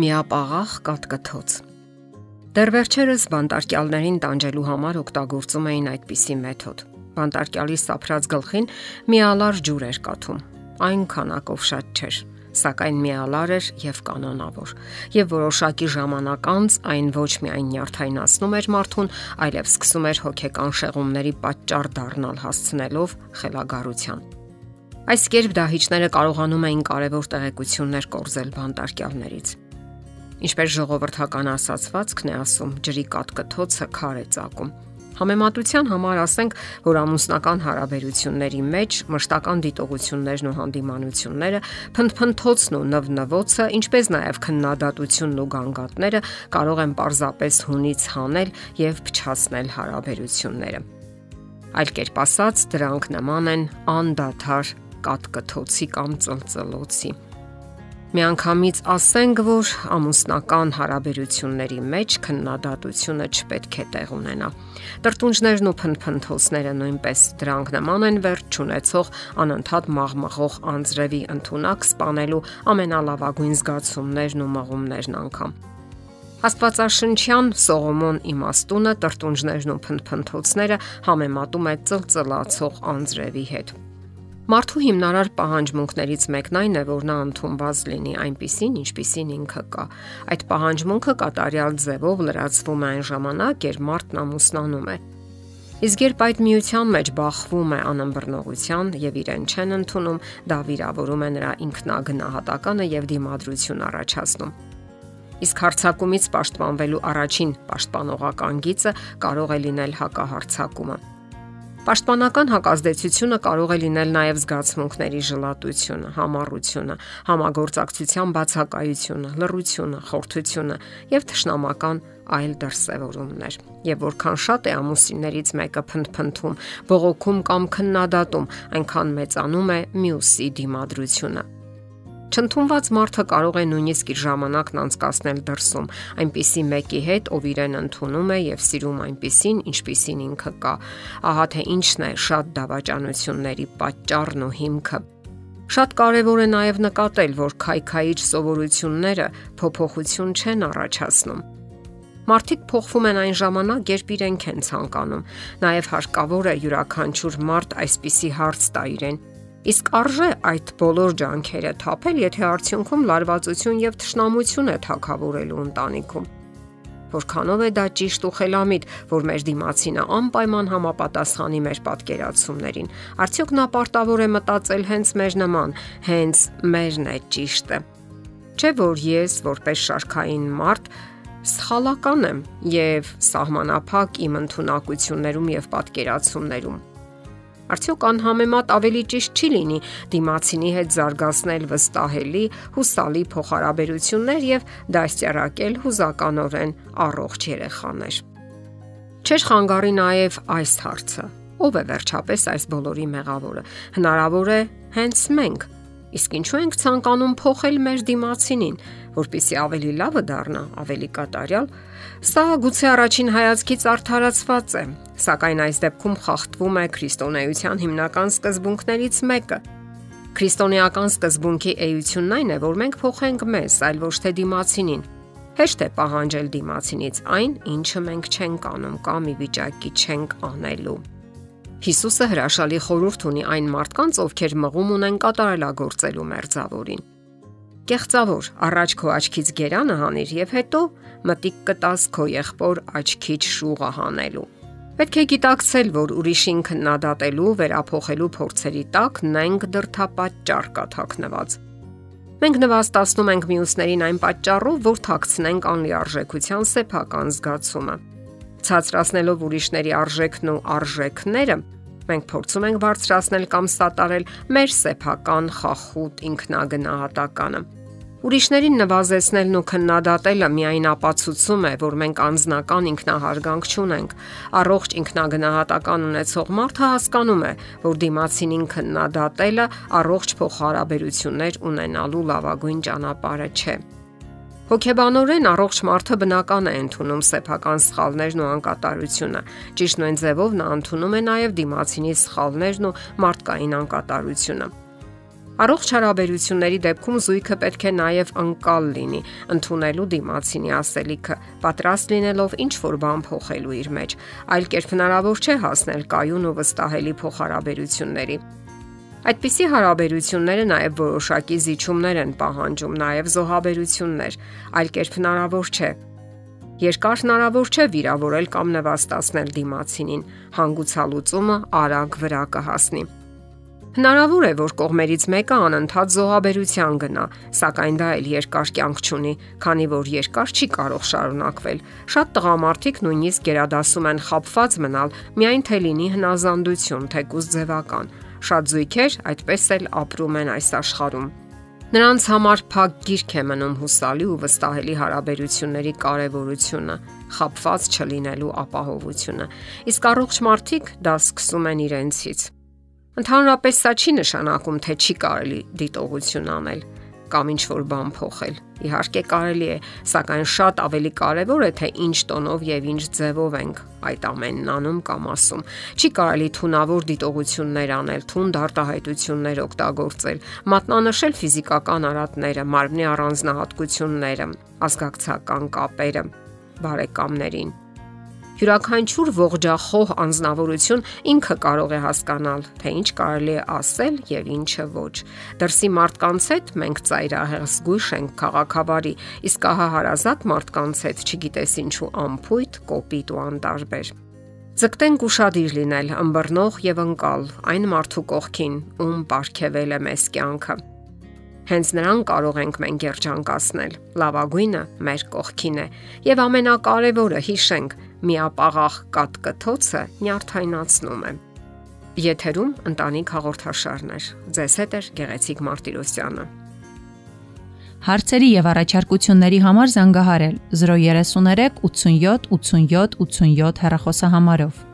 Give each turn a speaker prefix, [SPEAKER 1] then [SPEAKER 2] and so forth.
[SPEAKER 1] Միապաղաղ կատկթոց Դեռ վերջերս բանտարկյալներին տանջելու համար օգտագործում էին այդպիսի մեթոդ։ Բանտարկյալի սափրած գլխին միալար ջուր էր կաթում։ Այն քանակով շատ չէր, սակայն միալար էր եւ կանոնավոր։ Եվ որոշակի ժամանակ անց այն ոչ միայն նյարդայնացնում էր մարդուն, այլև սկսում էր հոգեկան շեղումների պատճառ դառնալ հասցնելով խելագարության։ Այս կերպ դահիճները կարողանում էին կարևոր տեղեկություններ կորզել բանտարկյալներից։ Ինչպես ժողովրդական ասացվածքն է ասում, ջրի կատկթոցը քար է ծակում։ Համեմատության համար ասենք, որ ամուսնական հարաբերությունների մեջ մշտական դիտողություններն ու հանդիմանությունները, փնփնթոցն ու նվնվոցը, ինչպես նաև քննադատությունն ու գանգատները կարող են պարզապես հունից հանել եւ փչացնել հարաբերությունները։ Այլ կերպ ասած, դրանք նման են անդադար կատկթոցի կամ ծլծլոցի։ Միանգամից ասենք, որ ամուսնական հարաբերությունների մեջ քննադատությունը չպետք է տեղ ունենա։ Տրտունջներն ու փնփնթոցները նույնպես դրանք նման են վերջ ունեցող անընդհատ մաղմաղող անձրևի ընթունակ սپانելու ամենալավագույն զգացումներն ու մղումներն անգամ։ Աստվածաշնչյան Սողոմոն իմաստունը տրտունջներն ու փնփնթոցները համեմատում է ծլծլացող անձրևի հետ։ Մարդու հիմնարար պահանջմունքներից մեկն այն է, որ նա ընդունված լինի այնպիսին, ինչպիսին ինքը կա։ Այդ պահանջմունքը կատարյալ ձևով լրացվում է այն ժամանակ, երբ մարդն ամուսնանում է։ Իսկ երբ այդ միության մեջ բախվում է անըմբռնողության եւ իրեն չեն ընդունում, դա վիրավորում է նրա ինքնագնահատականը եւ դիմադրություն առաջացնում։ Իսկ հարցակումից պաշտպանվելու առաջին պաշտպանողական գիծը կարող է լինել հակահարցակումը։ Պաշտպանական հակազդեցությունը կարող է լինել նաև զգացմունքների ժլատությունը, համառությունը, համագործակցության բացակայությունը, լռությունը, խորթությունը եւ թշնամական այլ դրսևորումներ։ Եվ որքան շատ է ամուսիններից մեկը փնփնթում, բողոքում կամ քննադատում, այնքան մեծանում է մյուսի դիմադրությունը։ Չընդունված մարդը կարող է նույնիսկ իր ժամանակն անցկасնել դրսում, այնպիսի մեկի հետ, ով իրեն ընդունում է եւ սիրում այնպիսին, ինչպիսին ինքը կա։ Ահա թե ինչն է շատ դավաճանությունների պատճառն ու հիմքը։ Շատ կարևոր է նաև նկատել, որ քայքայիչ սովորությունները փոփոխություն չեն առաջացնում։ Մարդիկ փոխվում են այն ժամանակ, երբ իրենք են ցանկանում։ Նաև հարկավոր է յուրաքանչյուր մարդ այսպիսի հարց տա իրեն. Իսկ արժե այդ բոլոր ջանքերը թափել, եթե արդյունքում լարվածություն եւ թշնամություն է թակավորելու ընտանիքում։ Որքանով է դա ճիշտ ու խելամիտ, որ մեր դիմացինը անպայման համապատասխանի մեր պատկերացումներին։ Արդյոք նա պարտավոր է մտածել հենց մեր նման, հենց մերն է ճիշտը։ Չէ որ ես, որպես շարքային մարդ, սխալական եմ եւ սահմանափակ իմ ընտունակություններում եւ պատկերացումներում Արդյոք անհամեմատ ավելի ճիշտ չի լինի դիմացինի հետ զարգացնել վստահելի, հուսալի փոխհարաբերություններ եւ դաստիարակել հուզականորեն առողջ երեխաներ։ Չէր խանգարի նաև այս հարցը. ով է վերջապես այս բոլորի մեղավորը։ Հնարավոր է հենց մենք Իսկ ինչու ենք ցանկանում փոխել մեր դիմացինին, որpիսի ավելի լավը դառնա, ավելի կատարյալ։ Սա գուցե առաջին հայացքից արդարացված է, սակայն այս դեպքում խախտվում է քրիստոնեության հիմնական սկզբունքներից մեկը։ Քրիստոնեական սկզբունքի էությունն այն է, որ մենք փոխենք մեզ, այլ ոչ թե դիմացինին։ Հեշտ է պահանջել դիմացինից այն, ինչը մենք չենք անում կամ ի վիճակի չենք անելու։ Հիսուսը հրաշալի խորհուրդ ունի այն մարդկանց, ովքեր մղում ունեն կատարելագործելու մերձավորին։ Կեղծավոր, առաջ քո աչքից գերանը հանիր եւ հետո մտիկ կտաս քո եղբոր աչքից շուղը հանելու։ Պետք է գիտակցել, որ ուրիշին քննադատելու, վերափոխելու փորձերի տակ նենք դրթապաճառ կա թաքնված։ Մենք նվաստացնում ենք մյուսներին այն պատճառով, որ թաքցնենք անլիարժեքության սեփական զգացումը ցածրացնելով ուրիշների արժեքն ու արժեքները, մենք փորձում ենք բարձրացնել կամ սատարել մեր սեփական խախուտ ինքնագնահատականը։ Ուրիշներին նվազեցնելն ու քննադատելը միայն ապացուցում է, որ մենք անznական ինքնահարգանք չունենք։ Առողջ ինքնագնահատական ունեցող մարդը հասկանում է, որ դիմացինին քննադատելը առողջ փոխհարաբերություններ ունենալու լավագույն ճանապարհը չէ։ Հոգեբանորեն առողջ մարդը բնական է ընդունում սեփական սխալներն ու անկատարությունը։ Ճիշտ նույն ձևով նա ընդունում է նաև դիմացինի սխալներն ու մարդկային անկատարությունը։ Առողջ հարաբերությունների դեպքում զույգը պետք է նաև անկալ լինի, ընդունելու դիմացինի ասելիքը, պատրաստ լինելով ինչ որ բան փոխելու իր մեջ, այլ կերպ հնարավոր չէ հասնել կայուն ու վստահելի փոխհարաբերությունների։ Այդպիսի հարաբերությունները նաև որոշակի զիջումներ են պահանջում, նաև զոհաբերություններ, այլ կերպ հնարավոր չէ։ Երկար հնարավոր չէ վիրավորել կամ նվաստացնել դիմացինին։ Հանգուցալուծումը արագ վրա կհասնի։ Հնարավոր է, որ կողմերից մեկը անընդհատ զոհաբերության գնա, սակայն դա էլ երկար կյանք չունի, քանի որ երկար չի կարող շարունակվել։ Շատ տղամարդիկ նույնիսկ գերադասում են խապված մնալ, միայն թե լինի հնազանդություն, թեկուզ ձևական։ Շատ զույգեր այդպես էլ ապրում են այս աշխարհում։ Նրանց համար փակ գիրք է մնում հուսալի ու վստահելի հարաբերությունների կարևորությունը, խապված չլինելու ապահովությունը։ Իսկ առողջ մարդիկ դա սկսում են իրենցից։ Ընդհանրապես սա չի նշանակում, թե չի կարելի դիտողություն անել կամ ինչ որ բան փոխել։ Իհարկե կարելի է, սակայն շատ ավելի կարևոր է թե ինչ տոնով եւ ինչ ձևով ենք այդ ամենն անում կամ ասում։ Չի կարելի թունավոր դիտողություններ անել, թուն դարտահայտություններ օգտագործել, մատնանշել ֆիզիկական արատները, մարմնի առանձնահատկությունները, ազգակցական կապերը բարեկամներին Յուրաքանչյուր ողջախոհ անznավորություն ինքը կարող է հասկանալ, թե ինչ կարելի է ասել եւ ինչը ոչ։ Դրսի մարդկանց հետ մենք ծայրահեղ զգույշ ենք քաղաքավարի, իսկ ահա հարազատ մարդկանց հետ չգիտես ինչու ամփույթ, կոպիտ ու անտարբեր։ Ձգտենք ուրախadir լինել, ըմբռնող եւ անկալ այն մարդու կողքին, ում ապարգևել է մեզ կյանքը։ Հենց նրան կարող ենք մենք երջանկացնել։ Լավագույնը մեր կողքին է։ Եվ ամենակարևորը հիշենք, միապաղաղ կատկթոցը նյարդայնացնում է։ Եթերում ընտանիք հաղորդաշարներ։ Ձեզ հետ է Գեղեցիկ Մարտիրոսյանը։
[SPEAKER 2] Հարցերի եւ առաջարկությունների համար զանգահարել 033 87 87 87 հեռախոսահամարով։